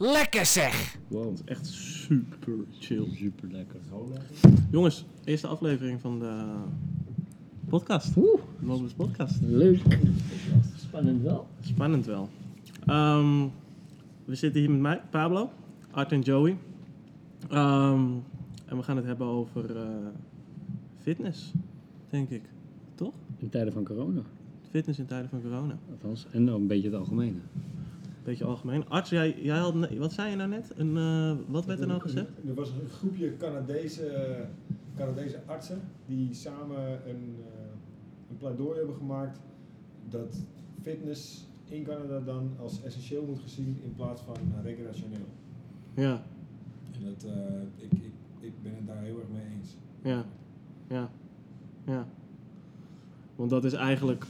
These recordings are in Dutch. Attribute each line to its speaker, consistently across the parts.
Speaker 1: Lekker zeg!
Speaker 2: Is echt super chill.
Speaker 3: super lekker.
Speaker 2: Jongens, eerste aflevering van de podcast.
Speaker 3: Oeh,
Speaker 2: Mobus podcast.
Speaker 3: leuk. Spannend wel.
Speaker 2: Spannend wel. Ehm, we zitten hier met mij, Pablo, Art en Joey. Ehm, en we gaan het hebben over eh, fitness, denk ik. Toch?
Speaker 3: In tijden van corona.
Speaker 2: Fitness in tijden van corona.
Speaker 3: Althans, en ook een beetje het algemene.
Speaker 2: Beetje algemeen. Arts, jij, jij had, wat zei je nou net? Een, eh, wat werd er nou gezegd?
Speaker 4: Er was een groepje Canadese, Canadese artsen die samen een, eh, een pleidooi hebben gemaakt dat fitness in Canada dan als essentieel moet gezien in plaats van recreationeel.
Speaker 2: Ja,
Speaker 4: En dat, eh, ik, ik, ik ben het daar heel erg mee eens.
Speaker 2: ja, ja, ja. Want dat is eigenlijk,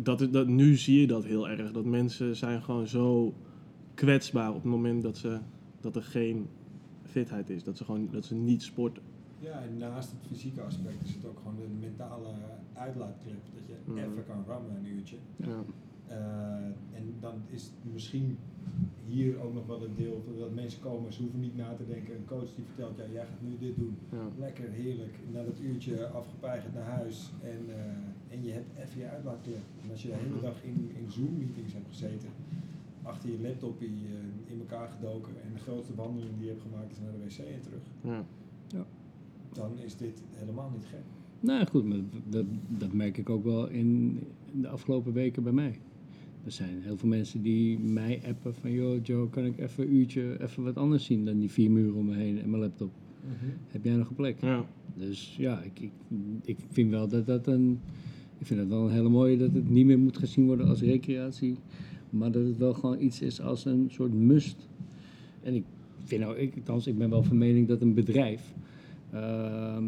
Speaker 2: dat dat, nu zie je dat heel erg. Dat mensen zijn gewoon zo kwetsbaar op het moment dat, ze, dat er geen fitheid is. Dat ze gewoon dat ze niet sporten.
Speaker 4: Ja, en naast het fysieke aspect is het ook gewoon de mentale uitlaatklep. Dat je
Speaker 2: Mhm.
Speaker 4: even kan rammen een uurtje.
Speaker 2: Ja,
Speaker 4: Eh, en dan is het misschien hier ook nog wel het deel dat mensen komen, ze hoeven niet na te denken. Een coach die vertelt, ja, jij gaat nu dit doen.
Speaker 2: ja,
Speaker 4: Lekker, heerlijk. Na dat uurtje afgepeigerd naar huis. En, eh, en je hebt even je uitlaatklep. En als je de hele dag in, in Zoom-meetings hebt gezeten, achter je laptop in, in elkaar gedoken en de grootste wandeling die je hebt gemaakt is naar de wc en terug,
Speaker 2: ja.
Speaker 4: dan is dit helemaal niet gek.
Speaker 3: Nou goed, maar dat, dat merk ik ook wel in de afgelopen weken bij mij. Er zijn heel veel mensen die mij appen van... joh Joe, kan ik even een uurtje even wat anders zien dan die vier muren om me heen en mijn laptop? Heb jij nog een plek?
Speaker 2: ja.
Speaker 3: Dus ja, ik, ik, ik vind wel dat dat een... Ik vind het wel een hele mooie dat het niet meer moet gezien worden als recreatie. Maar dat het wel gewoon iets is als een soort must. En ik vind nou, ik, althans, ik ben wel van mening dat een bedrijf... ehm,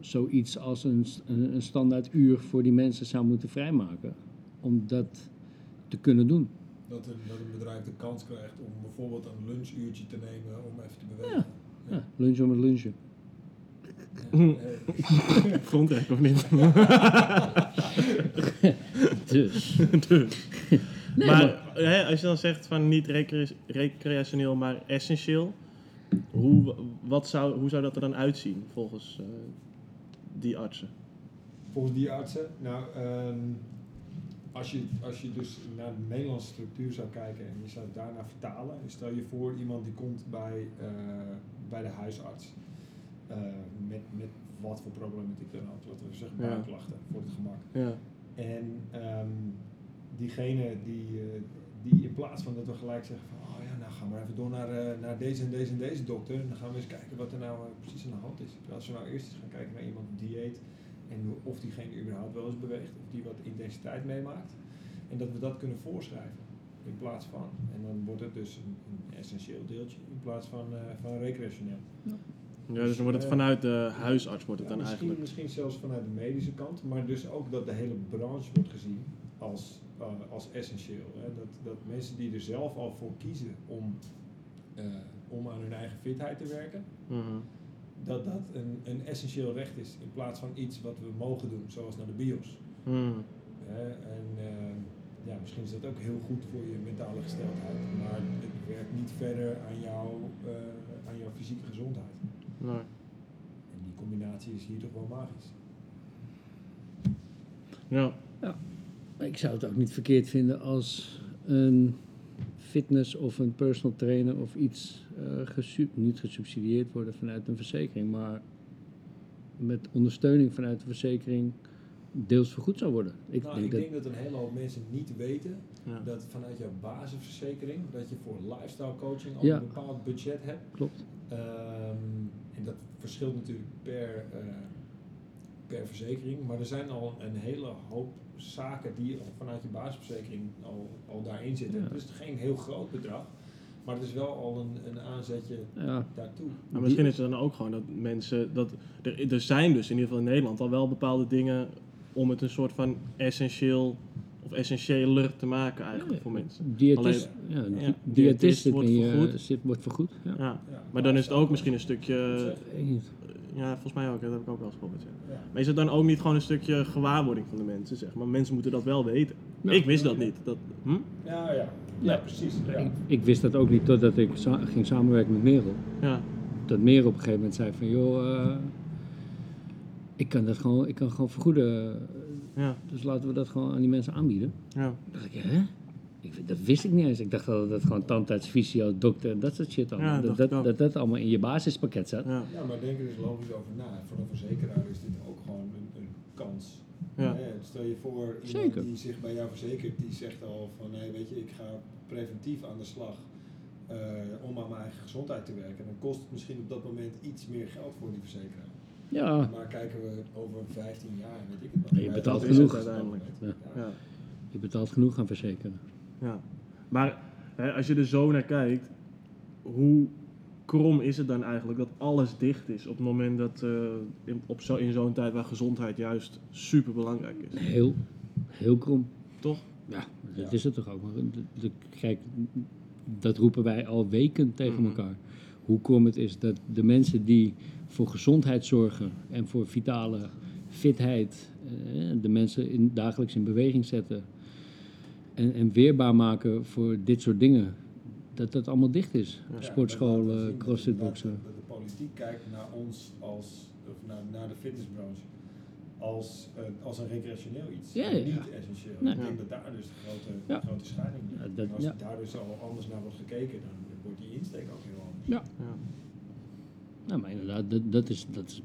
Speaker 3: zoiets als een, een, een standaard uur voor die mensen zou moeten vrijmaken. Om dat te kunnen doen.
Speaker 4: Dat een, dat een bedrijf de kans krijgt om bijvoorbeeld een lunchuurtje te nemen om even te bewegen.
Speaker 3: Ja, lunchen om het lunchen.
Speaker 2: Grondrecht of niet?
Speaker 3: Dus.
Speaker 2: dus.
Speaker 3: Nee,
Speaker 2: maar hè, als je dan zegt van niet recre- recreationeel, maar essentieel. Hoe, wat zou, hoe zou dat er dan uitzien volgens eh, die artsen?
Speaker 4: Volgens die artsen, nou, ehm, als, je, als je dus naar de Nederlandse structuur zou kijken en je zou het daarna vertalen, stel je voor iemand die komt bij, eh, bij de huisarts eh, met, met wat voor problematiek dan ook, laten we zeggen
Speaker 2: Ja.
Speaker 4: buikklachten voor het gemak.
Speaker 2: Ja,
Speaker 4: En ehm, diegene die, eh, die in plaats van dat we gelijk zeggen van, oh ja, nou gaan we even door naar, naar deze en deze en deze dokter. En dan gaan we eens kijken wat er nou precies aan de hand is. Als we nou eerst eens gaan kijken naar iemand op dieet en of diegene überhaupt wel eens beweegt, of die wat intensiteit meemaakt. En dat we dat kunnen voorschrijven in plaats van. En dan wordt het dus een, een essentieel deeltje in plaats van, eh, van recreationeel.
Speaker 2: ja dus dan wordt het vanuit de huisarts wordt het
Speaker 4: Ja,
Speaker 2: dan
Speaker 4: misschien,
Speaker 2: eigenlijk.
Speaker 4: misschien zelfs vanuit de medische kant, maar dus ook dat de hele branche wordt gezien als, eh, als essentieel. Hè? Dat, dat mensen die er zelf al voor kiezen om, eh, om aan hun eigen fitheid te werken,
Speaker 2: Mhm.
Speaker 4: Dat dat een, een essentieel recht is in plaats van iets wat we mogen doen, zoals naar de bios. Hè? En eh, ja, misschien is dat ook heel goed voor je mentale gesteldheid, maar het werkt niet verder aan, jou, eh, aan jouw fysieke gezondheid.
Speaker 2: Nee.
Speaker 4: En die combinatie is hier toch wel magisch.
Speaker 2: Ja,
Speaker 3: Maar ik zou het ook niet verkeerd vinden als een fitness of een personal trainer of iets eh, gesu- niet gesubsidieerd worden vanuit een verzekering, maar met ondersteuning vanuit de verzekering deels vergoed zou worden. Ik
Speaker 4: nou,
Speaker 3: denk
Speaker 4: ik
Speaker 3: dat.
Speaker 4: denk dat een hele hoop mensen niet weten
Speaker 2: ja.
Speaker 4: dat vanuit jouw basisverzekering, dat je voor lifestyle coaching al
Speaker 3: Ja.
Speaker 4: een bepaald budget hebt.
Speaker 3: Klopt.
Speaker 4: Ehm, en dat verschilt natuurlijk per, eh, per verzekering, maar er zijn al een hele hoop zaken die al vanuit je basisverzekering al, al daarin zitten.
Speaker 3: Ja.
Speaker 4: Dus het is geen heel groot bedrag, maar het is wel al een, een aanzetje
Speaker 3: Ja,
Speaker 4: daartoe.
Speaker 2: Maar misschien is het dan ook gewoon dat mensen. Dat, er, er zijn dus in ieder geval in Nederland al wel bepaalde dingen om het een soort van essentieel of essentiëler te maken eigenlijk
Speaker 3: Ja.
Speaker 2: voor mensen.
Speaker 3: diëtist,
Speaker 2: Alleen-
Speaker 3: ja,
Speaker 2: ja,
Speaker 3: di-
Speaker 2: diëtist wordt vergoed.
Speaker 3: zit- wordt vergoed. Ja.
Speaker 2: Ja.
Speaker 4: Ja,
Speaker 2: Maar dan is het ook misschien een stukje. Ja, volgens mij ook. Dat heb ik ook wel eens gehoord. ja. Maar is het dan ook niet gewoon een stukje gewaarwording van de mensen? Zeg maar mensen moeten dat wel weten.
Speaker 3: Ja.
Speaker 2: Ik wist dat niet. Dat, hm?
Speaker 4: Ja, ja. Ja, precies. Ja.
Speaker 3: Ik, ik wist dat ook niet totdat ik sa- ging samenwerken met Merel.
Speaker 2: Ja,
Speaker 3: Dat Merel op een gegeven moment zei van, joh, eh, ik kan dat gewoon, ik kan gewoon vergoeden.
Speaker 2: ja,
Speaker 3: Dus laten we dat gewoon aan die mensen aanbieden.
Speaker 2: ja.
Speaker 3: Dacht ik, hè? Ik, dat wist ik niet eens. Ik dacht dat dat gewoon tandarts, fysio, dokter, dat soort shit allemaal.
Speaker 2: Ja,
Speaker 3: dat, dat, dat dat allemaal in je basispakket zat.
Speaker 2: ja.
Speaker 4: Ja, maar denk er dus logisch over na. Voor een verzekeraar is dit ook gewoon een, een kans.
Speaker 2: Ja.
Speaker 4: Stel je voor, iemand
Speaker 3: Zeker.
Speaker 4: die zich bij jou verzekert, die zegt al van, nee, weet je, ik ga preventief aan de slag eh, om aan mijn eigen gezondheid te werken. Dan kost het misschien op dat moment iets meer geld voor die verzekeraar.
Speaker 3: Ja,
Speaker 4: Maar kijken we over 15 jaar, weet ik het nog.
Speaker 3: Ja, je betaalt genoeg.
Speaker 4: het
Speaker 2: uiteindelijk.
Speaker 3: Ja.
Speaker 2: ja.
Speaker 3: je betaalt genoeg aan verzekeren.
Speaker 2: Ja, maar hè, als je er zo naar kijkt, hoe krom is het dan eigenlijk dat alles dicht is op het moment dat eh, in, op zo, in zo'n tijd waar gezondheid juist super belangrijk is?
Speaker 3: Heel, heel krom.
Speaker 2: Toch?
Speaker 3: Ja, dat
Speaker 4: Ja.
Speaker 3: is het toch ook. Maar kijk, dat roepen wij al weken tegen
Speaker 2: Mhm.
Speaker 3: elkaar. Hoe krom het is dat de mensen die voor gezondheid zorgen en voor vitale fitheid, eh, de mensen in, dagelijks in beweging zetten en, en weerbaar maken voor dit soort dingen, dat dat allemaal dicht is.
Speaker 2: Ja,
Speaker 3: Sportscholen, crossfitboxen.
Speaker 4: Dat de politiek kijkt naar ons als, of naar, naar de fitnessbranche als, eh, als een recreationeel iets.
Speaker 3: Ja, ja,
Speaker 4: niet essentieel.
Speaker 3: Nee.
Speaker 4: Ik denk dat daar dus de grote,
Speaker 3: Ja.
Speaker 4: grote scheiding ligt.
Speaker 3: Ja, dat-
Speaker 4: en als
Speaker 3: ja.
Speaker 4: daar dus al anders naar wordt gekeken, dan wordt die insteek ook heel anders.
Speaker 3: Ja.
Speaker 2: Ja.
Speaker 3: Nou, maar inderdaad, dat, dat, is, dat is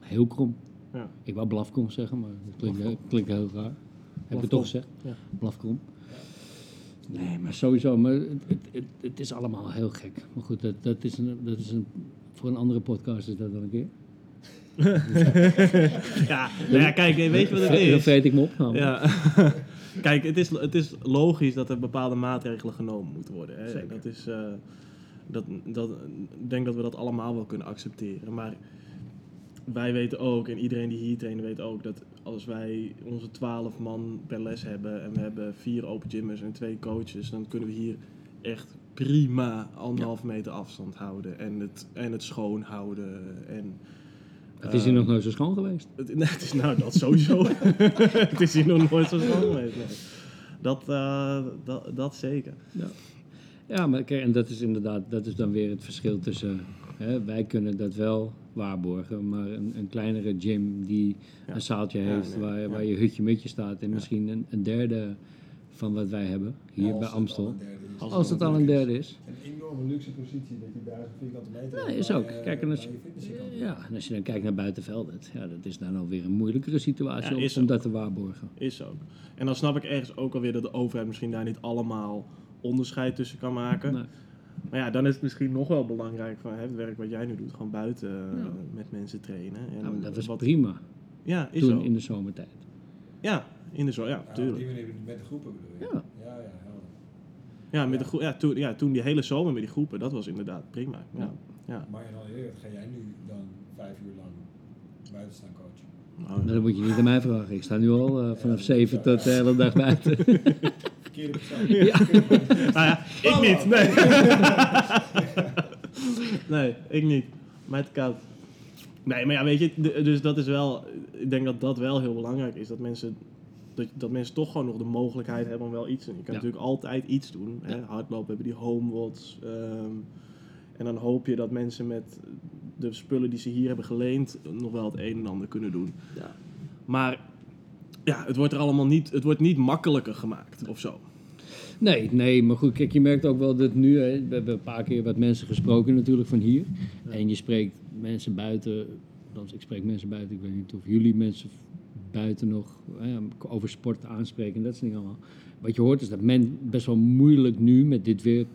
Speaker 3: heel krom.
Speaker 2: Ja.
Speaker 3: Ik wou blafkom zeggen, maar dat klinkt, klinkt heel raar. Heb ik
Speaker 2: Blafkom.
Speaker 3: toch gezegd?
Speaker 2: Ja.
Speaker 3: Blafkom. Nee, maar sowieso. Maar het, het, het, het is allemaal heel gek. Maar goed, dat, dat is, een, dat is een, voor een andere podcast is dat wel een keer.
Speaker 2: Ja, nou ja, kijk, weet je wat het
Speaker 3: Dan
Speaker 2: is?
Speaker 3: vreet ik me op. nou.
Speaker 2: Ja. Kijk, het is, het is logisch dat er bepaalde maatregelen genomen moeten worden. Hè.
Speaker 3: Zeker.
Speaker 2: Dat is, eh, dat, dat, ik denk dat we dat allemaal wel kunnen accepteren. Maar wij weten ook, en iedereen die hier weet ook, dat als wij onze 12 man per les hebben en we hebben vier open gymmers en twee coaches, dan kunnen we hier echt prima anderhalf meter afstand houden en het, en het schoon houden. En,
Speaker 3: Het is hier
Speaker 2: eh,
Speaker 3: nog nooit zo schoon geweest.
Speaker 2: het, nee, het is nou dat sowieso. het is hier nog nooit zo schoon geweest. nee. Dat, eh, dat, dat zeker.
Speaker 3: Ja. ja, maar kijk, en dat is inderdaad, dat is dan weer het verschil tussen, hè, wij kunnen dat wel waarborgen, maar een, een kleinere gym die
Speaker 2: Ja.
Speaker 3: een zaaltje
Speaker 2: Ja,
Speaker 3: heeft
Speaker 2: nee,
Speaker 3: waar,
Speaker 2: ja.
Speaker 3: waar je hutje mutje staat en
Speaker 2: Ja.
Speaker 3: misschien een, een derde van wat wij hebben hier bij
Speaker 4: het
Speaker 3: Amstel.
Speaker 4: al een derde is.
Speaker 2: Als
Speaker 3: Als het al een derde is.
Speaker 4: Een enorme luxe positie dat je daar vierkante meter
Speaker 3: Ja,
Speaker 4: hebt
Speaker 3: is ook.
Speaker 4: je-
Speaker 3: Kijk, en als, ja, en als je dan kijkt naar buitenvelden, ja, dat is dan alweer een moeilijkere situatie
Speaker 2: Ja,
Speaker 3: om-
Speaker 2: is
Speaker 3: om
Speaker 2: ook.
Speaker 3: dat te waarborgen.
Speaker 2: Is ook. En dan snap ik ergens ook alweer dat de overheid misschien daar niet allemaal onderscheid tussen kan maken.
Speaker 3: Nee.
Speaker 2: Maar ja, dan is het misschien nog wel belangrijk van hè, het werk wat jij nu doet, gewoon buiten eh,
Speaker 3: Ja.
Speaker 2: met mensen trainen. En
Speaker 3: dat was
Speaker 2: wat-
Speaker 3: prima
Speaker 2: Ja, is
Speaker 3: toen
Speaker 2: zo.
Speaker 3: in de zomertijd.
Speaker 2: Ja, in de zo, ja,
Speaker 4: Ja, op
Speaker 2: tuurlijk.
Speaker 4: die manier met de groepen bedoel je?
Speaker 3: Ja.
Speaker 4: Ja, ja.
Speaker 2: Ja, met de ja, toen, ja, toen die hele zomer met die groepen, dat was inderdaad prima. Ja. Ja.
Speaker 4: Maar in alle eerlijkheid, ga jij nu dan vijf uur lang buiten staan coachen?
Speaker 2: Nou,
Speaker 3: Maar dat moet je niet aan mij vragen. Ik sta nu al eh, vanaf 7 tot de hele dag buiten.
Speaker 4: Verkeerde persoon.
Speaker 3: Ja.
Speaker 2: Nou ja, ik niet. Nee. nee, ik niet. Te koud. Nee, maar ja, weet je, dus dat is wel, ik denk dat dat wel heel belangrijk is. Dat mensen, dat, dat mensen toch gewoon nog de mogelijkheid hebben om wel iets te doen. Je kan
Speaker 3: Ja.
Speaker 2: natuurlijk altijd iets doen. Hè?
Speaker 3: Ja.
Speaker 2: Hardlopen hebben die homewots. ehm en dan hoop je dat mensen met de spullen die ze hier hebben geleend nog wel het een en ander kunnen doen.
Speaker 3: Ja.
Speaker 2: Maar ja, het wordt er allemaal niet, het wordt niet makkelijker gemaakt of zo.
Speaker 3: Nee, nee, maar goed, kijk, je merkt ook wel dat nu, hè, we hebben een paar keer wat mensen gesproken natuurlijk van hier.
Speaker 2: Ja.
Speaker 3: En je spreekt mensen buiten, althans ik spreek mensen buiten, ik weet niet of jullie mensen buiten nog hè, over sport aanspreken en dat soort dingen allemaal. Wat je hoort is dat men best wel moeilijk nu met dit weer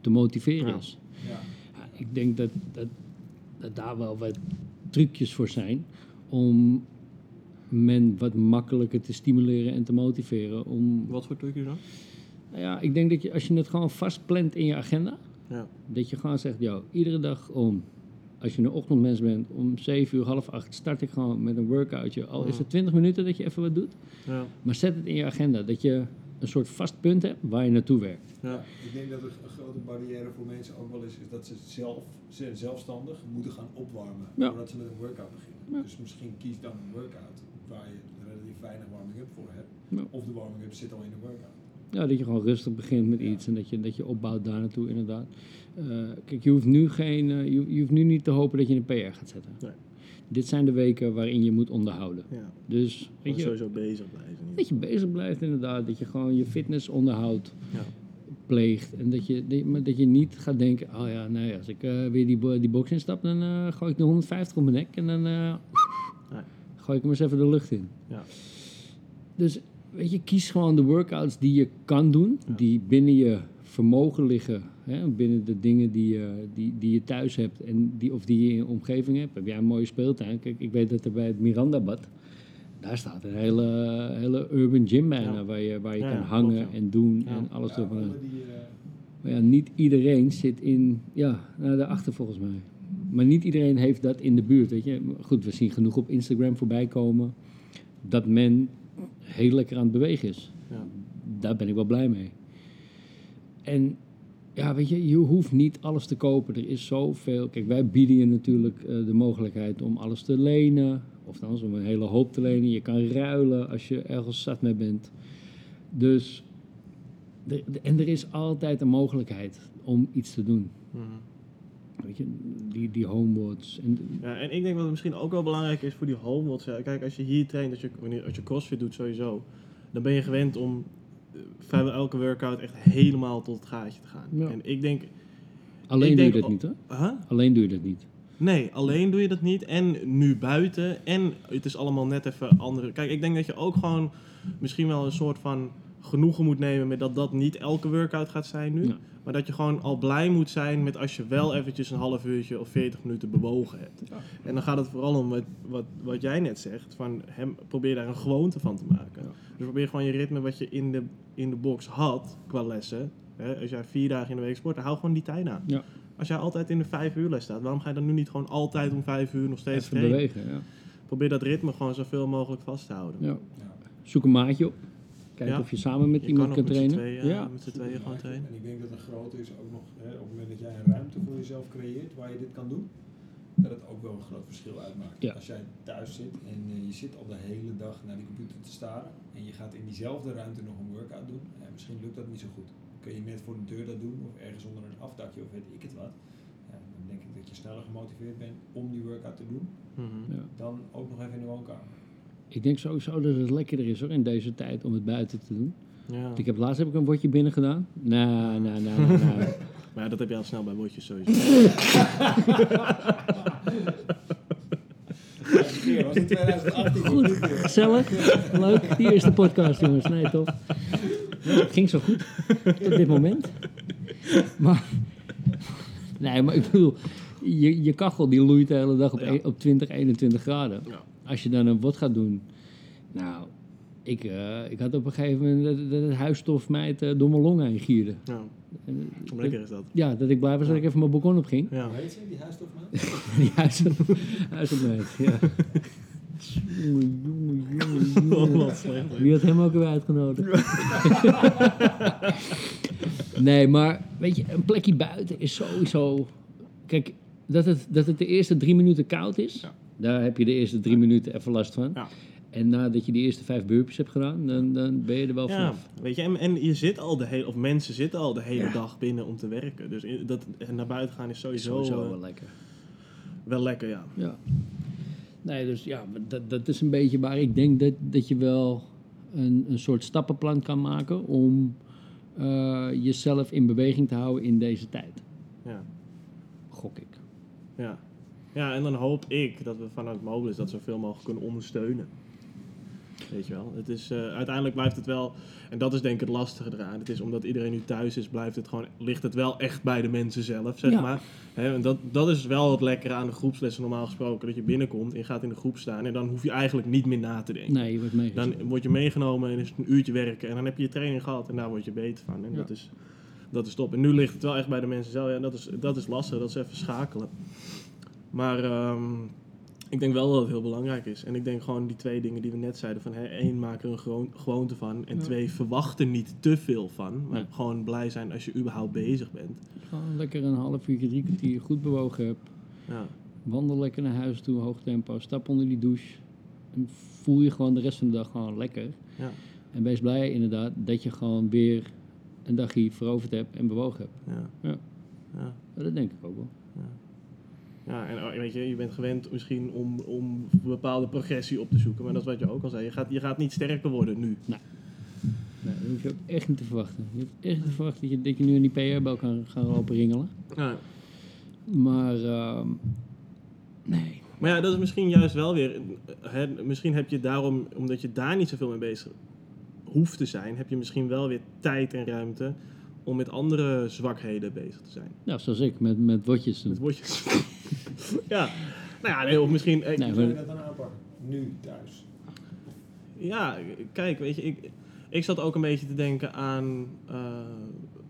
Speaker 3: te motiveren
Speaker 2: Ja.
Speaker 3: is.
Speaker 4: Ja.
Speaker 3: Ja, ik denk dat, dat, dat daar wel wat trucjes voor zijn om men wat makkelijker te stimuleren en te motiveren om
Speaker 2: Wat voor trucjes dan?
Speaker 3: nou ja, ik denk dat je als je het gewoon vastplant in je agenda,
Speaker 2: Ja.
Speaker 3: dat je gewoon zegt, joh, iedere dag om, als je een ochtendmens bent, om 7 uur, half 8 start ik gewoon met een workoutje. Al is het 20 minuten dat je even wat doet,
Speaker 2: Ja.
Speaker 3: maar zet het in je agenda, dat je een soort vast punt hebt waar je naartoe werkt.
Speaker 2: Ja.
Speaker 4: Ik denk dat een grote barrière voor mensen ook wel is, is dat ze zelf, ze zelfstandig moeten gaan opwarmen
Speaker 3: Ja.
Speaker 4: voordat ze met een workout beginnen.
Speaker 3: Ja.
Speaker 4: Dus misschien kies dan een workout waar je relatief weinig warming-up voor hebt.
Speaker 3: Ja.
Speaker 4: Of de warming-up zit al in de workout.
Speaker 3: Ja, dat je gewoon rustig begint met iets en dat je, dat je opbouwt daar naartoe inderdaad. Eh, kijk, je hoeft nu geen, eh, je, je hoeft nu niet te hopen dat je een PR gaat zetten.
Speaker 2: Nee.
Speaker 3: Dit zijn de weken waarin je moet onderhouden.
Speaker 2: Ja.
Speaker 3: Dus
Speaker 2: Gewoon
Speaker 3: weet je,
Speaker 2: sowieso bezig blijven. niet?
Speaker 3: dat je bezig blijft inderdaad, dat je gewoon je fitness onderhoudt,
Speaker 2: Ja.
Speaker 3: pleegt. En dat je, dat- maar dat je niet gaat denken, oh ja, nee, als ik eh, weer die, die box instap, dan eh, gooi ik de 150 op mijn nek en dan eh. Gooi ik hem eens even de lucht in.
Speaker 2: Ja.
Speaker 3: Dus weet je, kies gewoon de workouts die je kan doen,
Speaker 2: Ja.
Speaker 3: die binnen je vermogen liggen, hè, binnen de dingen die je, die, die je thuis hebt en die, of die je in je omgeving hebt. Heb jij een mooie speeltuin? Kijk, ik weet dat er bij het Mirandabad, daar staat een hele, hele urban gym bijna,
Speaker 2: Ja.
Speaker 3: waar je, waar je
Speaker 2: Ja,
Speaker 3: kan hangen
Speaker 2: klopt,
Speaker 3: en doen en alles
Speaker 4: die, eh,
Speaker 3: Maar ja, niet iedereen zit in, ja, naar daarachter volgens mij. Maar niet iedereen heeft dat in de buurt, weet je. Goed, we zien genoeg op Instagram voorbij komen dat men heel lekker aan het bewegen is.
Speaker 2: Ja.
Speaker 3: Daar ben ik wel blij mee. En ja, weet je, je hoeft niet alles te kopen. Er is zoveel. Kijk, wij bieden je natuurlijk eh, de mogelijkheid om alles te lenen. Of dan om een hele hoop te lenen. Je kan ruilen als je ergens zat mee bent. Dus, en er is altijd een mogelijkheid om iets te doen.
Speaker 2: Mhm.
Speaker 3: Weet je, die, die. En,
Speaker 2: Ja, en ik denk wat het misschien ook wel belangrijk is voor die homeworlds. ja, Kijk, als je hier traint, als je, wanneer, als je crossfit doet sowieso, dan ben je gewend om eh, vrijwel elke workout echt helemaal tot het gaatje te gaan.
Speaker 3: Ja.
Speaker 2: En ik denk,
Speaker 3: alleen
Speaker 2: Ik
Speaker 3: doe je dat niet, hoor.
Speaker 2: huh?
Speaker 3: Alleen doe je dat niet.
Speaker 2: Nee, alleen doe je dat niet. En nu buiten. En het is allemaal net even andere. Kijk, ik denk dat je ook gewoon misschien wel een soort van genoegen moet nemen met dat dat niet elke workout gaat zijn nu.
Speaker 3: Ja.
Speaker 2: Maar dat je gewoon al blij moet zijn met als je wel eventjes een half uurtje of 40 minuten bewogen hebt.
Speaker 4: Ja.
Speaker 2: En dan gaat het vooral om wat, wat, wat jij net zegt. Van hem, probeer daar een gewoonte van te maken.
Speaker 3: Ja.
Speaker 2: Dus probeer gewoon je ritme wat je in de, in de box had qua lessen. Hè, als jij vier dagen in de week sport, hou gewoon die tijd aan.
Speaker 3: Ja.
Speaker 2: Als jij altijd in de vijf uur les staat, waarom ga je dan nu niet gewoon altijd om vijf uur nog steeds
Speaker 3: Even bewegen, ja.
Speaker 2: Probeer dat ritme gewoon zoveel mogelijk vast te houden.
Speaker 3: ja.
Speaker 4: ja.
Speaker 3: Zoek een maatje op. Kijk
Speaker 2: Ja.
Speaker 3: of je samen met
Speaker 2: Je
Speaker 3: iemand
Speaker 2: kan met
Speaker 3: trainen.
Speaker 2: tweeën,
Speaker 3: ja.
Speaker 2: met z'n tweeën gewoon trainen.
Speaker 4: En ik denk dat een grote is ook nog, hè, op het moment dat jij een ruimte voor jezelf creëert waar je dit kan doen, dat het ook wel een groot verschil uitmaakt.
Speaker 3: Ja.
Speaker 4: Als jij thuis zit en eh, je zit al de hele dag naar die computer te staren en je gaat in diezelfde ruimte nog een workout doen, ja, misschien lukt dat niet zo goed. Kun je net voor de deur dat doen of ergens onder een afdakje of weet ik het wat. Ja, dan denk ik dat je sneller gemotiveerd bent om die workout te doen
Speaker 2: Mhm.
Speaker 3: Ja.
Speaker 4: dan ook nog even in de woonkamer.
Speaker 3: Ik denk sowieso dat het lekkerder is hoor, in deze tijd om het buiten te doen.
Speaker 2: Ja.
Speaker 3: Want Ik heb laatst heb ik een wordje binnen gedaan. Nou, nou, nou, nou, nou.
Speaker 2: Maar dat heb je al snel bij wotjes sowieso.
Speaker 4: Ja, was in 2018.
Speaker 3: Goed, gezellig, leuk. Die eerste podcast, jongens. Nee, tof. Het ging zo goed, tot dit moment. Maar, nee, maar ik bedoel, je, je kachel die loeit de hele dag op,
Speaker 2: Ja.
Speaker 3: een- op 20, 21 graden.
Speaker 2: Ja.
Speaker 3: Als je dan een wat gaat doen, nou, ik, eh, ik had op een gegeven moment dat, dat het huisstof mij het, eh, door mijn longen heen gierde.
Speaker 2: Ja,
Speaker 3: En,
Speaker 2: hoe lekker is dat?
Speaker 3: Ja, dat ik blij was dat ik even mijn balkon op ging.
Speaker 2: Ja.
Speaker 4: Hoe heet ze, die huisstofmaat?
Speaker 3: Die huisstof, huisstofmeid, ja. Jongen, jongen, jongen, jongen.
Speaker 2: Wat slecht.
Speaker 3: Wie had hem ook weer uitgenodigd? nee, maar weet je, een plekje buiten is sowieso. Kijk, dat het, dat het de eerste drie minuten koud is,
Speaker 2: Ja.
Speaker 3: Daar heb je de eerste drie minuten even last van.
Speaker 2: Ja.
Speaker 3: En nadat je die eerste vijf burpees hebt gedaan, dan, dan ben je er wel
Speaker 2: Ja,
Speaker 3: vanaf.
Speaker 2: weet je, en, en je zit al de hele, of mensen zitten al de hele
Speaker 3: Ja.
Speaker 2: dag binnen om te werken. Dus in- dat, naar buiten gaan is sowieso,
Speaker 3: Sowieso
Speaker 2: eh,
Speaker 3: wel lekker.
Speaker 2: wel lekker, ja.
Speaker 3: Ja. Nee, dus ja, dat, dat is een beetje waar ik denk dat, dat je wel een, een soort stappenplan kan maken om eh, jezelf in beweging te houden in deze tijd.
Speaker 2: ja.
Speaker 3: Gok ik.
Speaker 2: Ja. Ja, en dan hoop ik dat we vanuit Mobilis dat zoveel mogelijk kunnen ondersteunen. Weet je wel, het is, eh, uiteindelijk blijft het wel, en dat is denk ik het lastige eraan. Het is omdat iedereen nu thuis is, blijft het gewoon, ligt het wel echt bij de mensen zelf, zeg
Speaker 3: Ja.
Speaker 2: maar. En dat, dat is wel het lekkere aan de groepslessen normaal gesproken. Dat je binnenkomt en je gaat in de groep staan en dan hoef je eigenlijk niet meer na te denken.
Speaker 3: Nee, je wordt meegezet.
Speaker 2: Dan word je meegenomen en is het een uurtje werken en dan heb je je training gehad en daar word je beter van. En
Speaker 3: Ja.
Speaker 2: dat, is, dat is top. En nu ligt het wel echt bij de mensen zelf. Ja, dat is, dat is lastig, dat is even schakelen. Maar ehm, ik denk wel dat het heel belangrijk is. En ik denk gewoon die twee dingen die we net zeiden: van hè, één, maak er een gewoon, gewoonte van. En
Speaker 3: Ja.
Speaker 2: twee, verwacht er niet te veel van. Maar gewoon blij zijn als je überhaupt bezig bent.
Speaker 3: Gewoon lekker een half uurtje, drie kwartier goed bewogen hebt.
Speaker 2: Ja,
Speaker 3: Wandel lekker naar huis toe, hoog tempo. Stap onder die douche. En voel je gewoon de rest van de dag gewoon lekker.
Speaker 2: ja.
Speaker 3: En wees blij inderdaad dat je gewoon weer een dagje veroverd hebt en bewogen hebt.
Speaker 2: Ja.
Speaker 3: Ja.
Speaker 2: Ja.
Speaker 3: Maar dat denk ik ook wel.
Speaker 2: Ja, en oh, weet je, je bent gewend misschien om, om bepaalde progressie op te zoeken. Maar dat is wat je ook al zei. Je gaat, je gaat niet sterker worden nu.
Speaker 3: Nee, dat hoef je ook echt niet te verwachten. Je hebt echt niet te verwachten dat je, dat je nu in die PR-bel kan gaan lopen ringelen.
Speaker 2: Ja.
Speaker 3: Maar ehm, nee.
Speaker 2: Maar ja, dat is misschien juist wel weer... Hè, misschien heb je daarom, omdat je daar niet zoveel mee bezig hoeft te zijn... heb je misschien wel weer tijd en ruimte om met andere zwakheden bezig te zijn.
Speaker 3: Nou, zoals ik, met, met wotjes.
Speaker 2: Met. ja. Nou ja, nee, of misschien... eh,
Speaker 3: Nee,
Speaker 4: Hoe zou je dat dan aanpakken? Nu, thuis.
Speaker 2: Ja, kijk, weet je, ik, ik zat ook een beetje te denken aan, eh,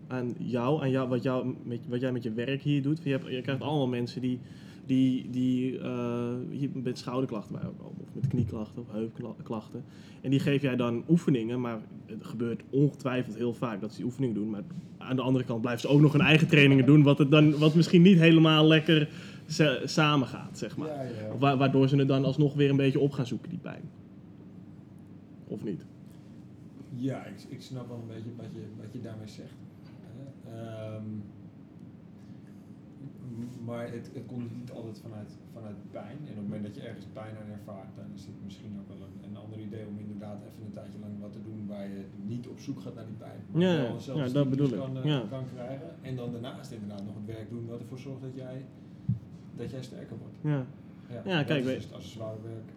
Speaker 2: aan jou, aan jou, wat, jou met, wat jij met je werk hier doet. Je, hebt, je krijgt allemaal mensen die, die, die eh, hier met schouderklachten bij ook komen, of met knieklachten of heupklachten. En die geef jij dan oefeningen, maar het gebeurt ongetwijfeld heel vaak dat ze die oefeningen doen. Maar aan de andere kant blijven ze ook nog hun eigen trainingen doen, wat, het dan, wat misschien niet helemaal lekker sa- samengaat, zeg maar.
Speaker 4: Ja, ja.
Speaker 2: Of wa- waardoor ze het dan alsnog weer een beetje op gaan zoeken, die pijn. Of niet?
Speaker 4: Ja, ik, ik snap wel een beetje wat je, wat je daarmee zegt. Ehm, maar het, het komt niet altijd vanuit, vanuit pijn. En op het moment dat je ergens pijn aan ervaart, dan is het misschien ook wel een, een ander idee om inderdaad even een tijdje lang wat te doen waar je niet op zoek gaat naar die pijn. Maar
Speaker 2: Ja,
Speaker 4: wel
Speaker 2: ja,
Speaker 4: zelfs
Speaker 2: ja, dat bedoel
Speaker 4: dus
Speaker 2: ik.
Speaker 4: Kan, eh,
Speaker 2: Ja.
Speaker 4: kan krijgen. En dan daarnaast inderdaad nog het werk doen wat ervoor zorgt dat jij, dat jij sterker wordt.
Speaker 2: Ja. Ja,
Speaker 4: dat
Speaker 2: kijk,
Speaker 4: is
Speaker 2: weet-
Speaker 4: dus het accessoire werk.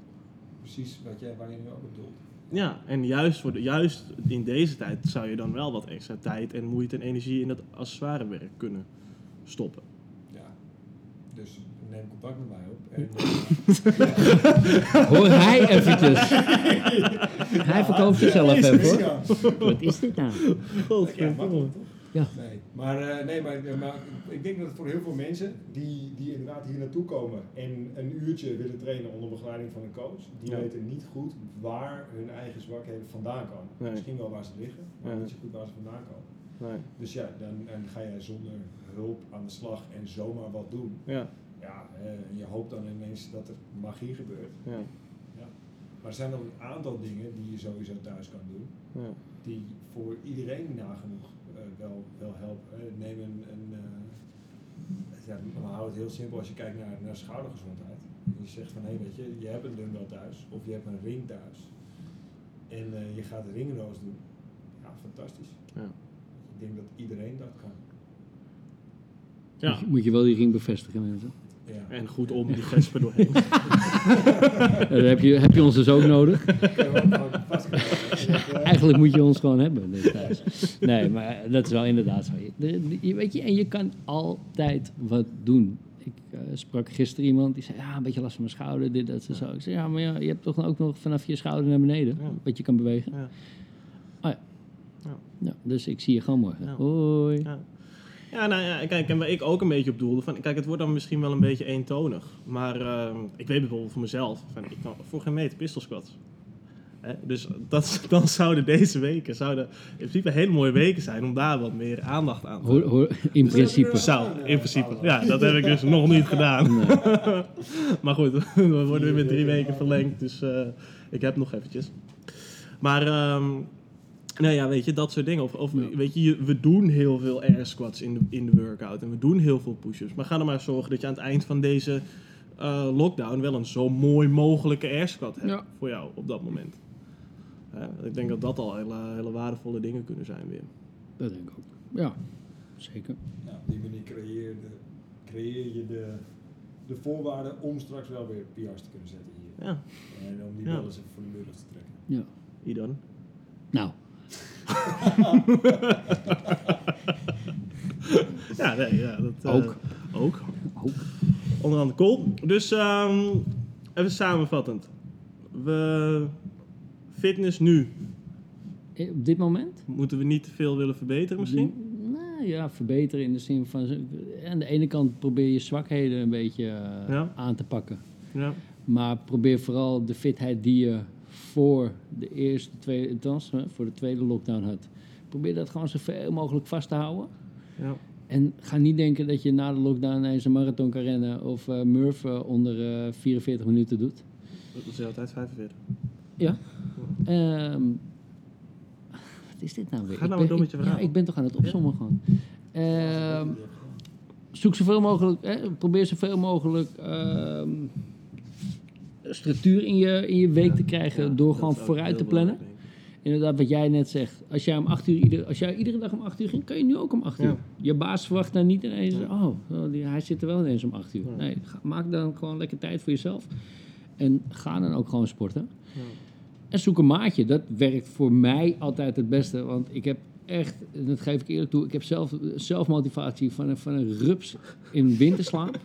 Speaker 4: Precies wat jij, waar je nu ook op bedoelt.
Speaker 2: Ja, en juist, voor de, juist in deze tijd zou je dan wel wat extra tijd en moeite en energie in dat accessoirewerk kunnen stoppen.
Speaker 4: Ja, dus neem contact met mij op. En, eh,
Speaker 3: Hoor hij eventjes. hij verkoopt zichzelf even hoor.
Speaker 4: ja.
Speaker 3: Wat is dit nou?
Speaker 4: Ja?
Speaker 3: Ja.
Speaker 4: Nee, maar, eh, nee maar, maar ik denk dat het voor heel veel mensen die, die inderdaad hier naartoe komen en een uurtje willen trainen onder begeleiding van een coach, die
Speaker 2: Ja.
Speaker 4: weten niet goed waar hun eigen zwakheden vandaan komen.
Speaker 2: Nee.
Speaker 4: Misschien wel waar ze liggen, maar
Speaker 2: Ja.
Speaker 4: niet zo goed waar ze vandaan komen.
Speaker 2: Nee.
Speaker 4: Dus ja, dan, dan ga jij zonder hulp aan de slag en zomaar wat doen.
Speaker 2: Ja,
Speaker 4: Ja, eh, en je hoopt dan ineens dat er magie gebeurt.
Speaker 2: ja,
Speaker 4: Maar er zijn nog een aantal dingen die je sowieso thuis kan doen,
Speaker 2: ja.
Speaker 4: die voor iedereen nagenoeg eh, wel, wel helpen. Eh, neem een, een eh, ja, we houden het heel simpel als je kijkt naar, naar schoudergezondheid. Je zegt van hé, weet je, je hebt een dumbbell thuis of je hebt een ring thuis en eh, je gaat een ringroos doen. Ja, fantastisch.
Speaker 2: Ja.
Speaker 4: Ik denk dat iedereen dat kan.
Speaker 2: ja.
Speaker 3: Moet, je, moet je wel die ring bevestigen mensen.
Speaker 4: Ja.
Speaker 2: En goed om die gespen doorheen.
Speaker 3: Eh, heb je, heb je ons dus ook nodig.
Speaker 4: Eh,
Speaker 3: Eigenlijk moet je ons gewoon hebben. Nee, maar dat is wel inderdaad zo. Je- weet je, en je kan altijd wat doen. Ik eh, sprak gisteren iemand die zei, ja, een beetje last van mijn schouder, dit, dat, zo. Ik zei, ja, maar ja, je hebt toch ook nog vanaf je schouder naar beneden, wat je kan bewegen.
Speaker 2: Ja.
Speaker 3: Oh ja.
Speaker 2: Ja.
Speaker 3: Ja, dus ik zie je gewoon morgen. Hoi.
Speaker 2: Ja. Nou ja, kijk, en waar ik ook een beetje op doelde, van, kijk, het wordt dan misschien wel een beetje eentonig. Maar eh, ik weet bijvoorbeeld voor mezelf, van, ik kan voor geen meter pistol squats. Hè, dus dat, dan zouden deze weken, zouden in principe hele mooie weken zijn om daar wat meer aandacht aan te
Speaker 3: Hoor, hoor, in principe.
Speaker 2: Zou, in principe. Ja, dat heb ik dus nog niet gedaan.
Speaker 3: Nee.
Speaker 2: Maar goed, we worden weer met drie weken verlengd, dus eh, ik heb nog eventjes. Maar, ehm nou ja, weet je, dat soort dingen. Of, of
Speaker 3: Ja.
Speaker 2: weet je, we doen heel veel air squats in de, in de workout en we doen heel veel push-ups. Maar ga er maar zorgen dat je aan het eind van deze eh, lockdown wel een zo mooi mogelijke air squat hebt
Speaker 3: Ja.
Speaker 2: voor jou op dat moment. Ik denk dat dat al hele, hele waardevolle dingen kunnen zijn weer.
Speaker 3: Dat denk ik ook. Ja, zeker.
Speaker 4: Ja, op die manier creëer, je de, creëer je de, de voorwaarden om straks wel weer PR's te kunnen zetten hier.
Speaker 2: Ja,
Speaker 4: En om die
Speaker 2: Ja.
Speaker 4: wel eens even voor de lucht te trekken.
Speaker 3: Ja.
Speaker 2: Idan.
Speaker 3: Nou,
Speaker 2: Ja, nee, ja dat, eh,
Speaker 3: Ook.
Speaker 2: Ook.
Speaker 3: ook.
Speaker 2: Onder andere cool. Dus ehm, even samenvattend. We, fitness nu.
Speaker 3: Eh, Op dit moment?
Speaker 2: Moeten we niet te veel willen verbeteren misschien?
Speaker 3: Nou ja, verbeteren in de zin van... Aan de ene kant probeer je zwakheden een beetje eh,
Speaker 2: Ja.
Speaker 3: aan te pakken.
Speaker 2: Ja.
Speaker 3: Maar probeer vooral de fitheid die je voor de eerste, tweede, althans, hè, voor de tweede lockdown had. Probeer dat gewoon zoveel mogelijk vast te houden.
Speaker 2: ja.
Speaker 3: En ga niet denken dat je na de lockdown ineens een marathon kan rennen of eh Murph eh, onder eh, 44 minuten doet.
Speaker 2: Dat is altijd 45.
Speaker 3: Ja. Ehm, is dit nou weer?
Speaker 2: Ga nou
Speaker 3: ben-
Speaker 2: maar door met je
Speaker 3: ik-
Speaker 2: verhaal.
Speaker 3: Ja, ik ben toch aan het opzommen gewoon. Ehm, zoek zoveel mogelijk, hè, probeer zoveel mogelijk ehm, structuur in je, in je week te krijgen
Speaker 2: Ja,
Speaker 3: door gewoon vooruit te plannen. Inderdaad, wat jij net zegt. Als jij, om acht uur ieder, als jij iedere dag om 8 uur ging, kan je nu ook om 8 uur.
Speaker 2: Ja.
Speaker 3: Je baas verwacht dan niet ineens,
Speaker 2: Ja.
Speaker 3: oh, oh, die, hij zit er wel ineens om 8 uur.
Speaker 2: Ja.
Speaker 3: Nee, ga- maak dan gewoon lekker tijd voor jezelf. En ga dan ook gewoon sporten.
Speaker 2: Ja.
Speaker 3: En zoek een maatje. Dat werkt voor mij altijd het beste. Want ik heb echt, en dat geef ik eerlijk toe, ik heb zelf, zelfmotivatie van een, van een rups in winterslaap.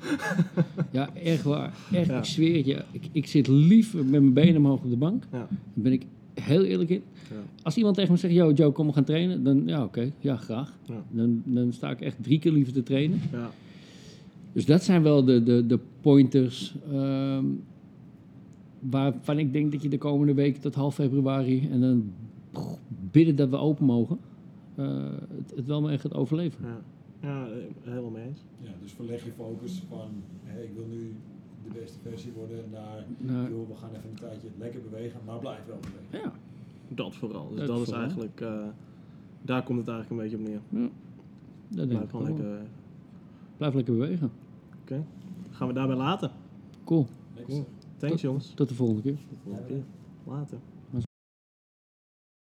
Speaker 3: ja, echt waar. Echt,
Speaker 2: Ja.
Speaker 3: ik zweer het je. Ik, ik zit liever met mijn benen omhoog op de bank.
Speaker 2: Ja.
Speaker 3: Daar ben ik heel eerlijk in.
Speaker 2: Ja.
Speaker 3: Als iemand tegen me zegt, yo Joe, kom we gaan trainen. Dan ja, oké, ja graag. Dan, dan sta ik echt drie keer liever te trainen.
Speaker 2: Ja.
Speaker 3: Dus dat zijn wel de, de, de pointers ehm, waarvan ik denk dat je de komende week tot half februari en dan bidden dat we open mogen, het, het wel maar echt gaat overleven.
Speaker 2: Ja. Ja, eh, helemaal mee eens.
Speaker 4: Ja, dus verleg je focus van, hé, ik wil nu de beste versie worden naar,
Speaker 3: Nou,
Speaker 4: joh, we gaan even een tijdje lekker bewegen, maar blijf wel bewegen.
Speaker 3: ja,
Speaker 2: Dat vooral. Dus
Speaker 3: Dat
Speaker 2: dat, is
Speaker 3: vooral.
Speaker 2: eigenlijk, eh, daar komt het eigenlijk een beetje op neer.
Speaker 3: ja, dat denk
Speaker 2: Blijf
Speaker 3: ik
Speaker 2: gewoon lekker.
Speaker 3: Blijf lekker bewegen.
Speaker 2: Gaan we daarbij laten. Cool. Thanks jongens.
Speaker 3: Tot de volgende keer.
Speaker 2: Tot de volgende keer. Later.